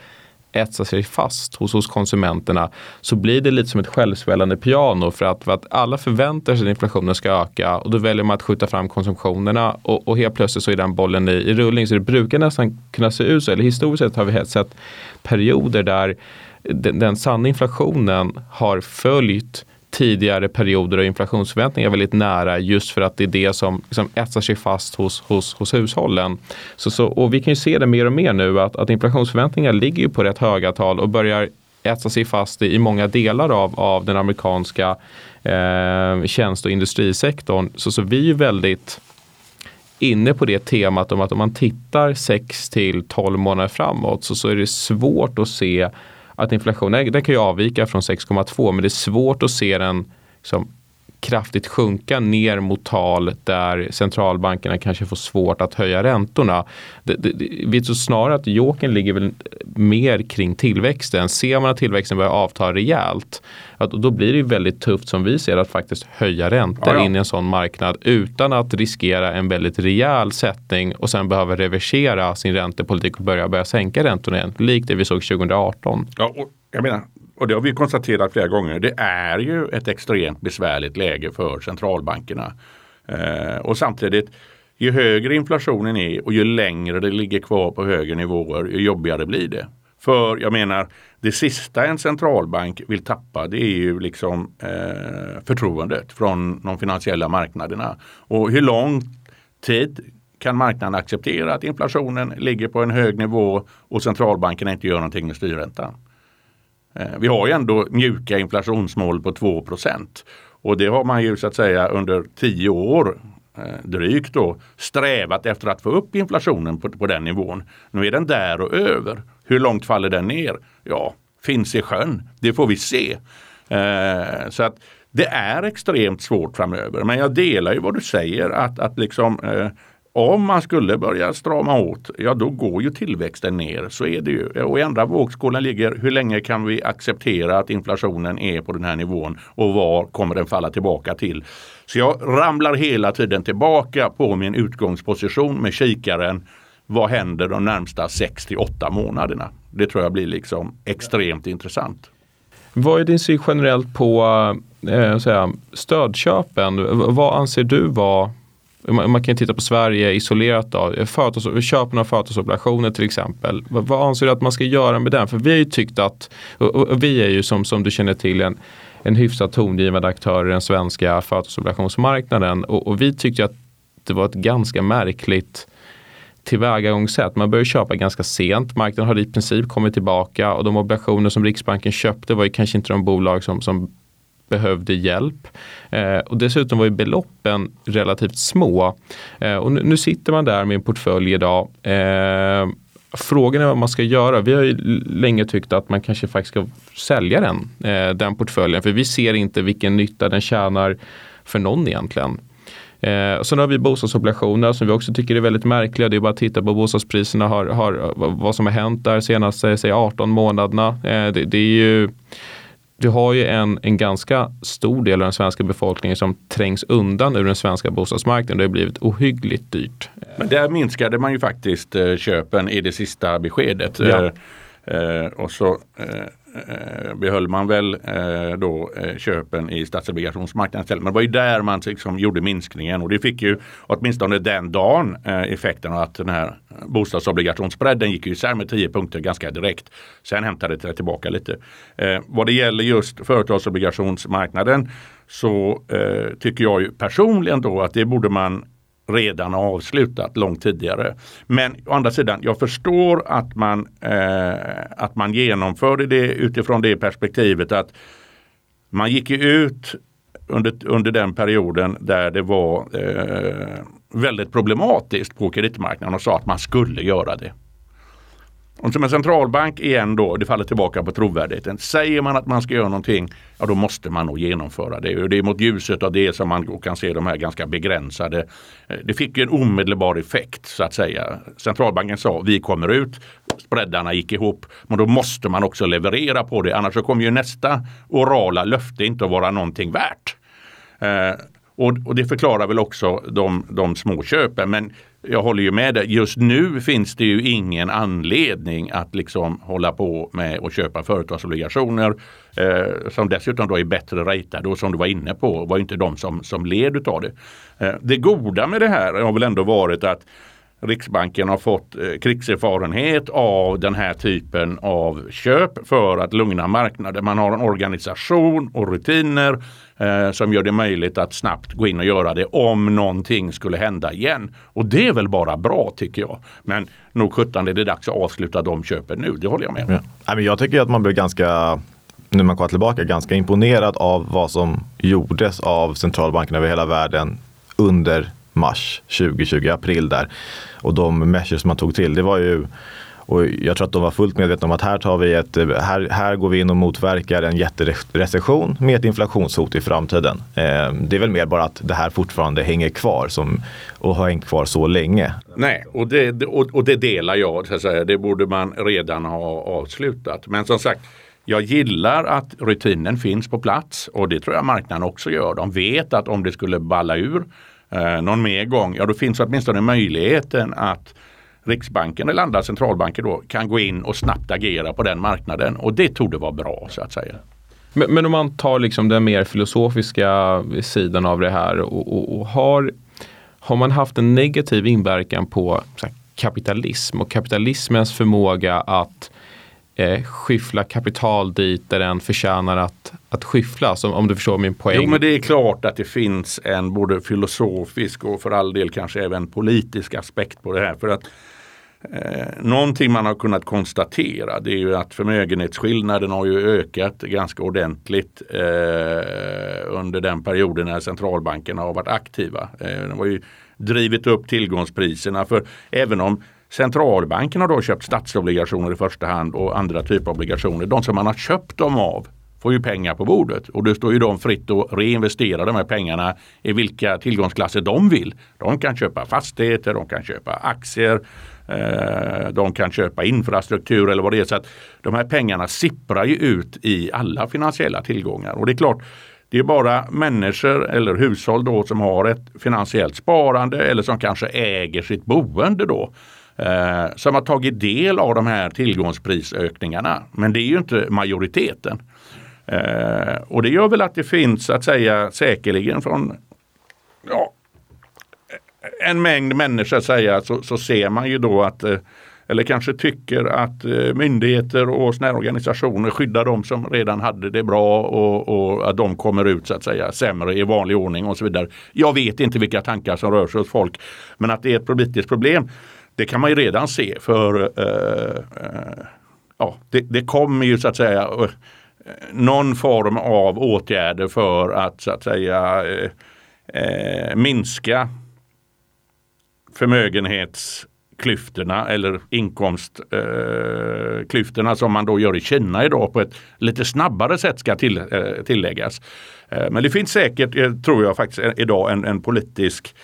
etsa sig fast hos, hos konsumenterna så blir det lite som ett självsvällande piano för att, för att alla förväntar sig att inflationen ska öka och då väljer man att skjuta fram konsumtionerna och, och helt plötsligt så är den bollen i, i rullning. Så det brukar nästan kunna se ut så, eller historiskt sett har vi sett perioder där den, den sanna inflationen har följt tidigare perioder och inflationsförväntningar väldigt nära just för att det är det som liksom etsar sig fast hos, hos, hos hushållen. Så, så, och vi kan ju se det mer och mer nu att, att inflationsförväntningar ligger på rätt höga tal och börjar etsa sig fast i, i många delar av, av den amerikanska eh, tjänst och industrisektorn. Så, så vi är väldigt inne på det temat om att om man tittar 6 till 12 månader framåt så, så är det svårt att se att inflationen den kan ju avvika från 6,2 men det är svårt att se den liksom, kraftigt sjunka ner mot tal där centralbankerna kanske får svårt att höja räntorna. Det, det, vi tror snarare att joken ligger väl mer kring tillväxten. Ser man att tillväxten börjar avta rejält, att då blir det väldigt tufft som vi ser att faktiskt höja räntor ja, ja. in i en sån marknad utan att riskera en väldigt rejäl sättning och sen behöva reversera sin räntepolitik och börja, börja sänka räntorna igen. Likt det vi såg 2018. Ja, jag menar, och det har vi konstaterat flera gånger, det är ju ett extremt besvärligt läge för centralbankerna. Eh, och samtidigt, ju högre inflationen är och ju längre det ligger kvar på högre nivåer, ju jobbigare blir det. För jag menar, det sista en centralbank vill tappa det är ju liksom eh, förtroendet från de finansiella marknaderna. Och hur lång tid kan marknaden acceptera att inflationen ligger på en hög nivå och centralbankerna inte gör någonting med styrräntan? Eh, vi har ju ändå mjuka inflationsmål på 2% och det har man ju så att säga under tio år eh, drygt då strävat efter att få upp inflationen på, på den nivån. Nu är den där och över. Hur långt faller den ner? Ja, finns i sjön. Det får vi se. Eh, så att det är extremt svårt framöver. Men jag delar ju vad du säger att, att liksom eh, om man skulle börja strama åt, ja då går ju tillväxten ner. Så är det ju. Och i andra vågskålen ligger hur länge kan vi acceptera att inflationen är på den här nivån och var kommer den falla tillbaka till? Så jag ramlar hela tiden tillbaka på min utgångsposition med kikaren. Vad händer de närmsta 6 till 8 månaderna? Det tror jag blir liksom extremt intressant. Vad är din syn generellt på eh, säga, stödköpen? Vad anser du vara man kan titta på Sverige isolerat då. Företags, köpen av eh, företagsobligationer till exempel. Vad, vad anser du att man ska göra med den? För vi har ju tyckt att, och, och vi är ju som, som du känner till en, en hyfsat tongivande aktör i den svenska företagsobligationsmarknaden. Och, och vi tyckte att det var ett ganska märkligt tillvägagångssätt. Man började köpa ganska sent. Marknaden hade i princip kommit tillbaka och de obligationer som Riksbanken köpte var ju kanske inte de bolag som, som behövde hjälp. Eh, och dessutom var ju beloppen relativt små. Eh, och nu, nu, sitter man där med en portfölj idag. Eh, Frågan är vad man ska göra. Vi har ju länge tyckt att man kanske faktiskt ska sälja den, eh, den portföljen. För vi ser inte vilken nytta den tjänar för någon egentligen. Eh, sen har vi bostadsobligationer som vi också tycker är väldigt märkliga. Det är bara att titta på bostadspriserna, har, har, vad som har hänt där senaste säg 18 månaderna. Eh, det, det, är ju du har ju en, en ganska stor del av den svenska befolkningen som trängs undan ur den svenska bostadsmarknaden. Det har blivit ohyggligt dyrt. Men där minskade man ju faktiskt eh, köpen i det sista beskedet. Ja. Eh, eh, och så eh, Eh, behöll man väl eh, då eh, köpen i statsobligationsmarknaden istället. Men det var ju där man liksom gjorde minskningen och det fick ju åtminstone den dagen eh, effekten av att den här bostadsobligationsbredden gick ju isär med 10 punkter ganska direkt. Sen hämtade det tillbaka lite. Eh, vad det gäller just företagsobligationsmarknaden så eh, tycker jag ju personligen då att det borde man redan avslutat långt tidigare. Men å andra sidan, jag förstår att man, eh, att man genomförde det utifrån det perspektivet att man gick ut under, under den perioden där det var eh, väldigt problematiskt på kreditmarknaden och sa att man skulle göra det. Och som en centralbank igen då, det faller tillbaka på trovärdigheten. Säger man att man ska göra någonting, ja då måste man nog genomföra det. Och det är mot ljuset av det som man kan se de här ganska begränsade. Eh, det fick ju en omedelbar effekt så att säga. Centralbanken sa vi kommer ut, spreadarna gick ihop. Men då måste man också leverera på det, annars så kommer ju nästa orala löfte inte att vara någonting värt. Eh, och, och, det förklarar väl också de, de små köpen. Men jag håller ju med dig. Just nu finns det ju ingen anledning att liksom hålla på med att köpa företagsobligationer eh, som dessutom då är bättre ratade och som du var inne på var inte de som, som led av det. Eh, det goda med det här har väl ändå varit att Riksbanken har fått eh, krigserfarenhet av den här typen av köp för att lugna marknaden. Man har en organisation och rutiner eh, som gör det möjligt att snabbt gå in och göra det om någonting skulle hända igen. Och det är väl bara bra tycker jag. Men nog sjutton är det dags att avsluta de köpen nu, det håller jag med om. Ja. Jag tycker att man blir ganska nu man kollar tillbaka, ganska imponerad av vad som gjordes av centralbankerna över hela världen under mars 2020, april där. Och de measures man tog till, det var ju och jag tror att de var fullt medvetna om att här, tar vi ett, här, här går vi in och motverkar en jätterecession med ett inflationshot i framtiden. Eh, det är väl mer bara att det här fortfarande hänger kvar som, och har hängt kvar så länge. Nej, och det, och, och det delar jag. Så att säga. Det borde man redan ha avslutat. Men som sagt, jag gillar att rutinen finns på plats och det tror jag marknaden också gör. De vet att om det skulle balla ur eh, någon mer gång, ja då finns åtminstone möjligheten att Riksbanken eller andra centralbanker då kan gå in och snabbt agera på den marknaden och det torde vara bra så att säga. Men, men om man tar liksom den mer filosofiska sidan av det här och, och, och har, har man haft en negativ inverkan på här, kapitalism och kapitalismens förmåga att eh, skyffla kapital dit där den förtjänar att, att skyfflas. Om, om du förstår min poäng. Jo men det är klart att det finns en både filosofisk och för all del kanske även politisk aspekt på det här. För att Eh, någonting man har kunnat konstatera det är ju att förmögenhetsskillnaden har ju ökat ganska ordentligt eh, under den perioden när centralbankerna har varit aktiva. Eh, de har ju drivit upp tillgångspriserna för även om centralbanken har då köpt statsobligationer i första hand och andra typer av obligationer. De som man har köpt dem av får ju pengar på bordet och det står ju dem fritt att reinvestera de här pengarna i vilka tillgångsklasser de vill. De kan köpa fastigheter, de kan köpa aktier, eh, de kan köpa infrastruktur eller vad det är. Så att de här pengarna sipprar ju ut i alla finansiella tillgångar och det är klart det är bara människor eller hushåll då som har ett finansiellt sparande eller som kanske äger sitt boende då eh, som har tagit del av de här tillgångsprisökningarna. Men det är ju inte majoriteten. Eh, och det gör väl att det finns att säga säkerligen från ja, en mängd människor säga så, så ser man ju då att eh, eller kanske tycker att eh, myndigheter och såna organisationer skyddar de som redan hade det bra och, och, att de kommer ut så att säga sämre i vanlig ordning och så vidare. Jag vet inte vilka tankar som rör sig hos folk men att det är ett politiskt problem det kan man ju redan se för eh, eh, ja, det, det kommer ju så att säga eh, någon form av åtgärder för att så att säga eh, minska förmögenhetsklyftorna eller inkomstklyftorna eh, som man då gör i Kina idag på ett lite snabbare sätt ska till, eh, tilläggas. Men det finns säkert, tror jag faktiskt idag, en, en politisk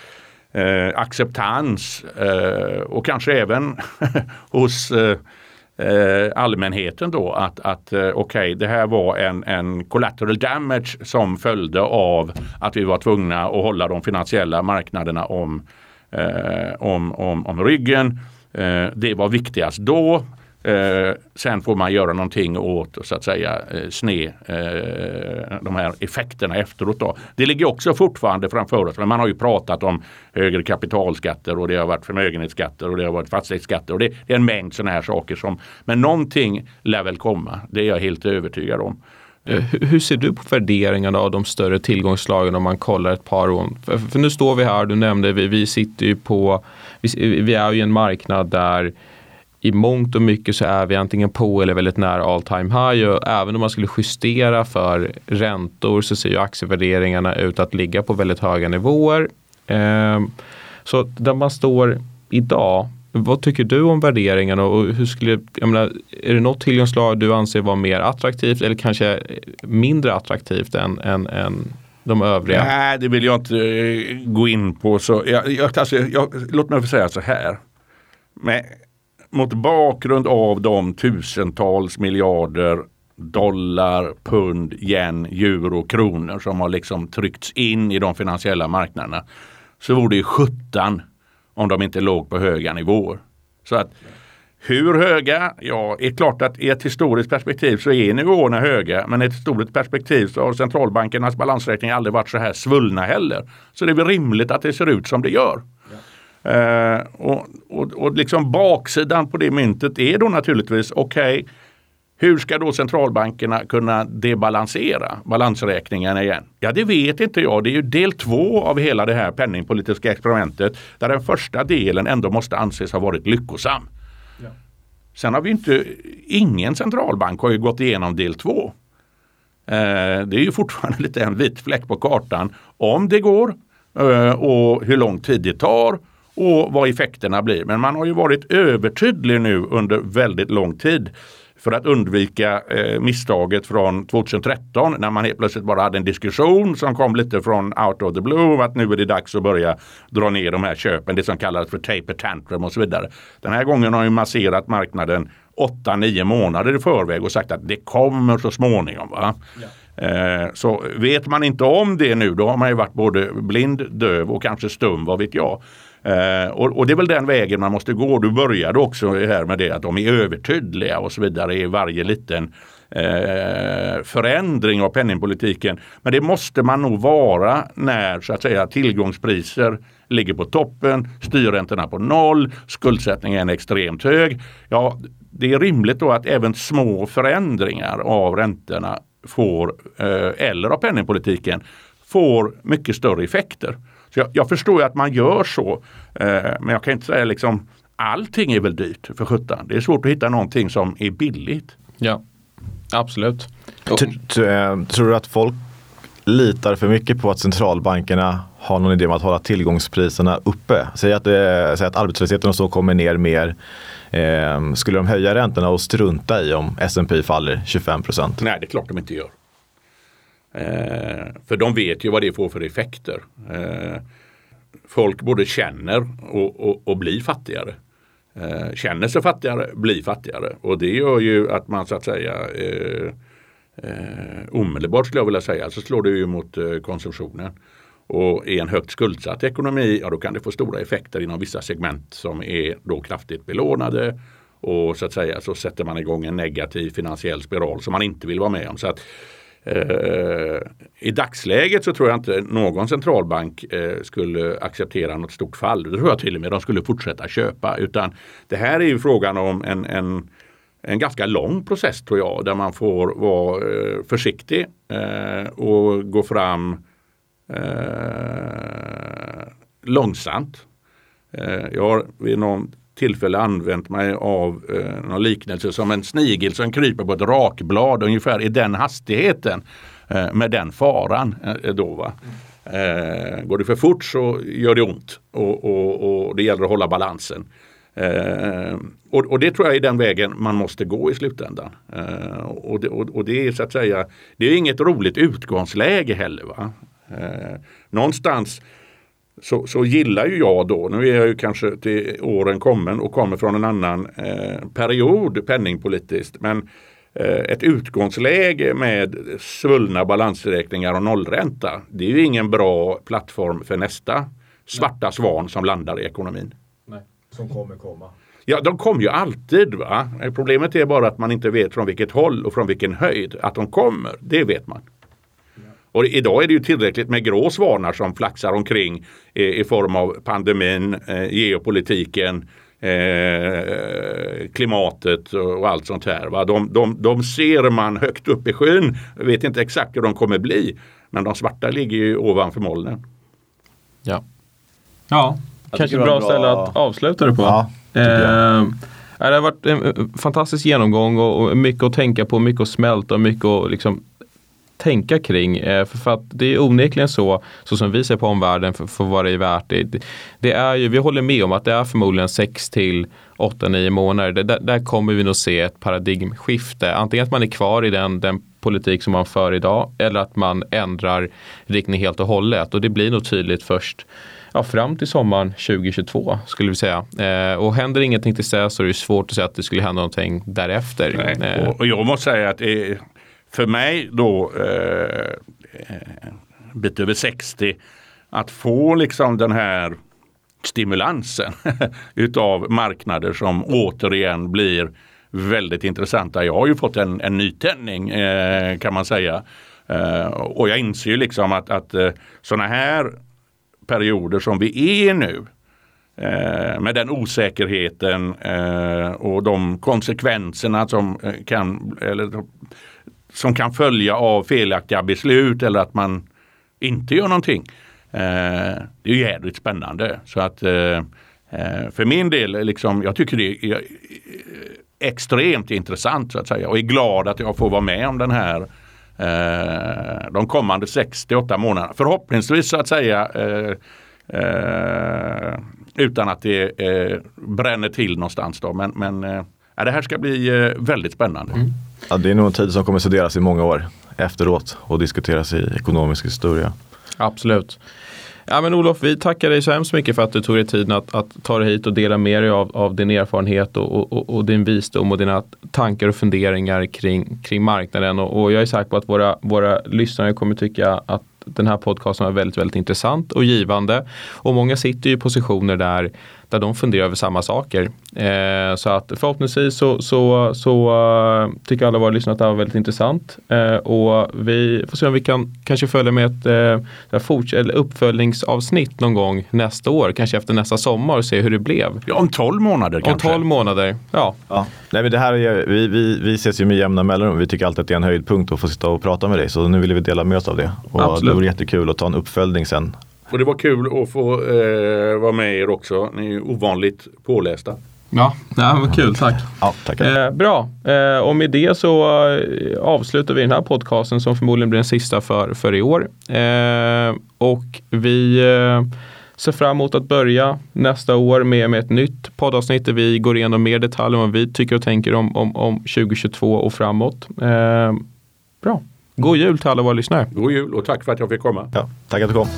eh, acceptans eh, och kanske även hos eh, eh, allmänheten då att, att eh, okej okay, det här var en, en collateral damage som följde av att vi var tvungna att hålla de finansiella marknaderna om eh, om, om, om ryggen. Eh, det var viktigast då. Eh, sen får man göra någonting åt så att säga eh, sne, eh, de här effekterna efteråt. Då. Det ligger också fortfarande framför oss. Men man har ju pratat om högre kapitalskatter och det har varit förmögenhetsskatter och det har varit fastighetsskatter. Och det, det är en mängd sådana här saker. som Men någonting lär väl komma. Det är jag helt övertygad om. Eh, hur ser du på värderingarna av de större tillgångsslagen om man kollar ett par år? För, för nu står vi här, du nämnde, vi, vi sitter ju på, vi, vi är ju i en marknad där i mångt och mycket så är vi antingen på eller väldigt nära all time high och även om man skulle justera för räntor så ser ju aktievärderingarna ut att ligga på väldigt höga nivåer. Eh, så där man står idag vad tycker du om värderingarna och hur skulle, jag menar, är det något tillgångslag du anser vara mer attraktivt eller kanske mindre attraktivt än, än, än de övriga? Nej, det vill jag inte eh, gå in på. Så jag, jag, alltså, jag, låt mig få säga så här. Men, mot bakgrund av de tusentals miljarder dollar, pund, yen, euro, kronor som har liksom tryckts in i de finansiella marknaderna så vore det ju sjutton om de inte låg på höga nivåer. Så att hur höga? Ja, det är klart att i ett historiskt perspektiv så är nivåerna höga. Men i ett historiskt perspektiv så har centralbankernas balansräkning aldrig varit så här svullna heller. Så det är väl rimligt att det ser ut som det gör. Uh, och, och, och liksom baksidan på det myntet är då naturligtvis okej, okay, hur ska då centralbankerna kunna debalansera balansräkningen igen? Ja, det vet inte jag. Det är ju del två av hela det här penningpolitiska experimentet där den första delen ändå måste anses ha varit lyckosam. Ja. Sen har vi inte, ingen centralbank har ju gått igenom del två. Eh, det är ju fortfarande lite en vit fläck på kartan om det går eh, och hur lång tid det tar och vad effekterna blir. Men man har ju varit övertydlig nu under väldigt lång tid för att undvika eh, misstaget från 2013 när man helt plötsligt bara hade en diskussion som kom lite från out of the blue att nu är det dags att börja dra ner de här köpen, det som kallas för taper tantrum och så vidare. Den här gången har ju masserat marknaden 8-9 månader i förväg och sagt att det kommer så småningom. Va? Ja. Eh, så vet man inte om det nu då har man ju varit både blind, döv och kanske stum, vad vet jag. Eh, och, och, det är väl den vägen man måste gå. Du började också här med det att de är övertydliga och så vidare i varje liten eh, förändring av penningpolitiken. Men det måste man nog vara när så att säga tillgångspriser ligger på toppen, styrräntorna på noll, skuldsättningen är extremt hög. Ja, det är rimligt då att även små förändringar av räntorna får, eh, eller av penningpolitiken, får mycket större effekter. Så jag, jag förstår ju att man gör så. Eh, men jag kan inte säga liksom allting är väl dyrt för sjutton. Det är svårt att hitta någonting som är billigt. Ja, absolut. Eh, tror du att folk litar för mycket på att centralbankerna har någon idé om att hålla tillgångspriserna uppe? Säg att, det, säg att arbetslösheten och så kommer ner mer. Eh, skulle de höja räntorna och strunta i om S&P faller 25 procent? Nej, det är klart de inte gör. Eh, för de vet ju vad det får för effekter. Eh, folk både känner och, och, och blir fattigare. Eh, känner sig fattigare, blir fattigare. Och det gör ju att man så att säga eh, eh, omedelbart skulle jag vilja säga så slår det ju mot eh, konsumtionen. Och i en högt skuldsatt ekonomi, ja då kan det få stora effekter inom vissa segment som är då kraftigt belånade. Och så att säga så sätter man igång en negativ finansiell spiral som man inte vill vara med om. Så att Eh, Eh, I dagsläget så tror jag inte någon centralbank eh, skulle acceptera något stort fall. Det tror jag till och med de skulle fortsätta köpa. Utan det här är ju frågan om en, en, en ganska lång process tror jag. Där man får vara eh, försiktig och gå fram långsamt. Jag har vid någon tillfälle använt mig av eh, någon liknelse som en snigel som kryper på ett rakblad ungefär i den hastigheten eh, med den faran. Eh, då, va? Eh, går det för fort så gör det ont och, och, och det gäller att hålla balansen. Eh, och, och, det tror jag är den vägen man måste gå i slutändan. Eh, och, det, och, och, det är så att säga, det är inget roligt utgångsläge heller. Va? Eh, någonstans så, så gillar ju jag då, nu är jag ju kanske till åren kommen och kommer från en annan eh, period penningpolitiskt, men eh, ett utgångsläge med svullna balansräkningar och nollränta, det är ju ingen bra plattform för nästa svarta svan som landar i ekonomin. Nej, som kommer komma. Ja, de kommer ju alltid. Va? Problemet är bara att man inte vet från vilket håll och från vilken höjd. Att de kommer, det vet man. Och idag är det ju tillräckligt med grå svanar som flaxar omkring i, i form av pandemin, eh, geopolitiken, eh, klimatet och allt sånt här. Va? De, de, de ser man högt upp i skyn. Jag vet inte exakt hur de kommer bli. Men de svarta ligger ju ovanför molnen. Ja, ja kanske ett bra, bra ställe att avsluta det på. Ja, eh, det har varit en fantastisk genomgång och mycket att tänka på, mycket att smälta och mycket att liksom tänka kring. Eh, för, att det är onekligen så, så som vi ser på omvärlden för, för vad det är värt. Det, det, är ju, vi håller med om att det är förmodligen 6 till 8-9 månader. Det, där, där, kommer vi nog se ett paradigmskifte. Antingen att man är kvar i den, den politik som man för idag eller att man ändrar riktning helt och hållet. Och det blir nog tydligt först ja, fram till sommaren 2022 skulle vi säga. Eh, och händer ingenting till dess så är det svårt att säga att det skulle hända någonting därefter. Eh. Och, och, jag måste säga att det, för mig då eh, eh bit över 60 att få liksom den här stimulansen utav marknader som återigen blir väldigt intressanta. Jag har ju fått en, en nytändning eh, kan man säga. Eh, och jag inser ju liksom att, att eh, sådana här perioder som vi är nu eh, med den osäkerheten eh, och de konsekvenserna som eh, kan, eller som kan följa av felaktiga beslut eller att man inte gör någonting. Eh, det är jädrigt spännande. Så att eh, eh, för min del, liksom, jag tycker det är eh, extremt intressant så att säga och är glad att jag får vara med om den här eh, de kommande 68 månaderna. Förhoppningsvis så att säga utan att det bränner till någonstans. Då. Men, men det här ska bli väldigt spännande. Mm. Ja, det är nog en tid som kommer studeras i många år efteråt och diskuteras i ekonomisk historia. Absolut. Ja, men Olof, vi tackar dig så hemskt mycket för att du tog dig tiden att, att ta dig hit och dela med dig av, av din erfarenhet och, och, och, din visdom och dina tankar och funderingar kring, kring marknaden. Och, och jag är säker på att våra, våra lyssnare kommer tycka att den här podcasten var väldigt, väldigt intressant och givande. Och många sitter i positioner där där de funderar över samma saker. Eh, så att förhoppningsvis så, så, så uh, tycker alla våra lyssnare att det var väldigt intressant. Eh, och vi får se om vi kan kanske följa med ett eh, forts- eller uppföljningsavsnitt någon gång nästa år, kanske efter nästa sommar och se hur det blev. Ja, om 12 månader kanske. Om 12 månader, ja. ja. Nej, men det här är, vi, vi, vi ses ju med jämna mellanrum. Vi tycker alltid att det är en höjdpunkt att få sitta och prata med dig. Så nu vill vi dela med oss av det. Och Absolut. det vore jättekul att ta en uppföljning sen och det var kul att få eh, vara med er också. Ni är ovanligt pålästa. Ja, det var kul. Tack. Ja, tack. Eh, bra. Eh, och med det så eh, avslutar vi den här podcasten som förmodligen blir den sista för, för i år. Eh, och vi eh, ser fram emot att börja nästa år med, med ett nytt poddavsnitt där vi går igenom mer detaljer om vad vi tycker och tänker om, om, om 2022 och framåt. Eh, bra. God jul till alla våra lyssnare. God jul och tack för att jag fick komma. Ja, tack att du kom.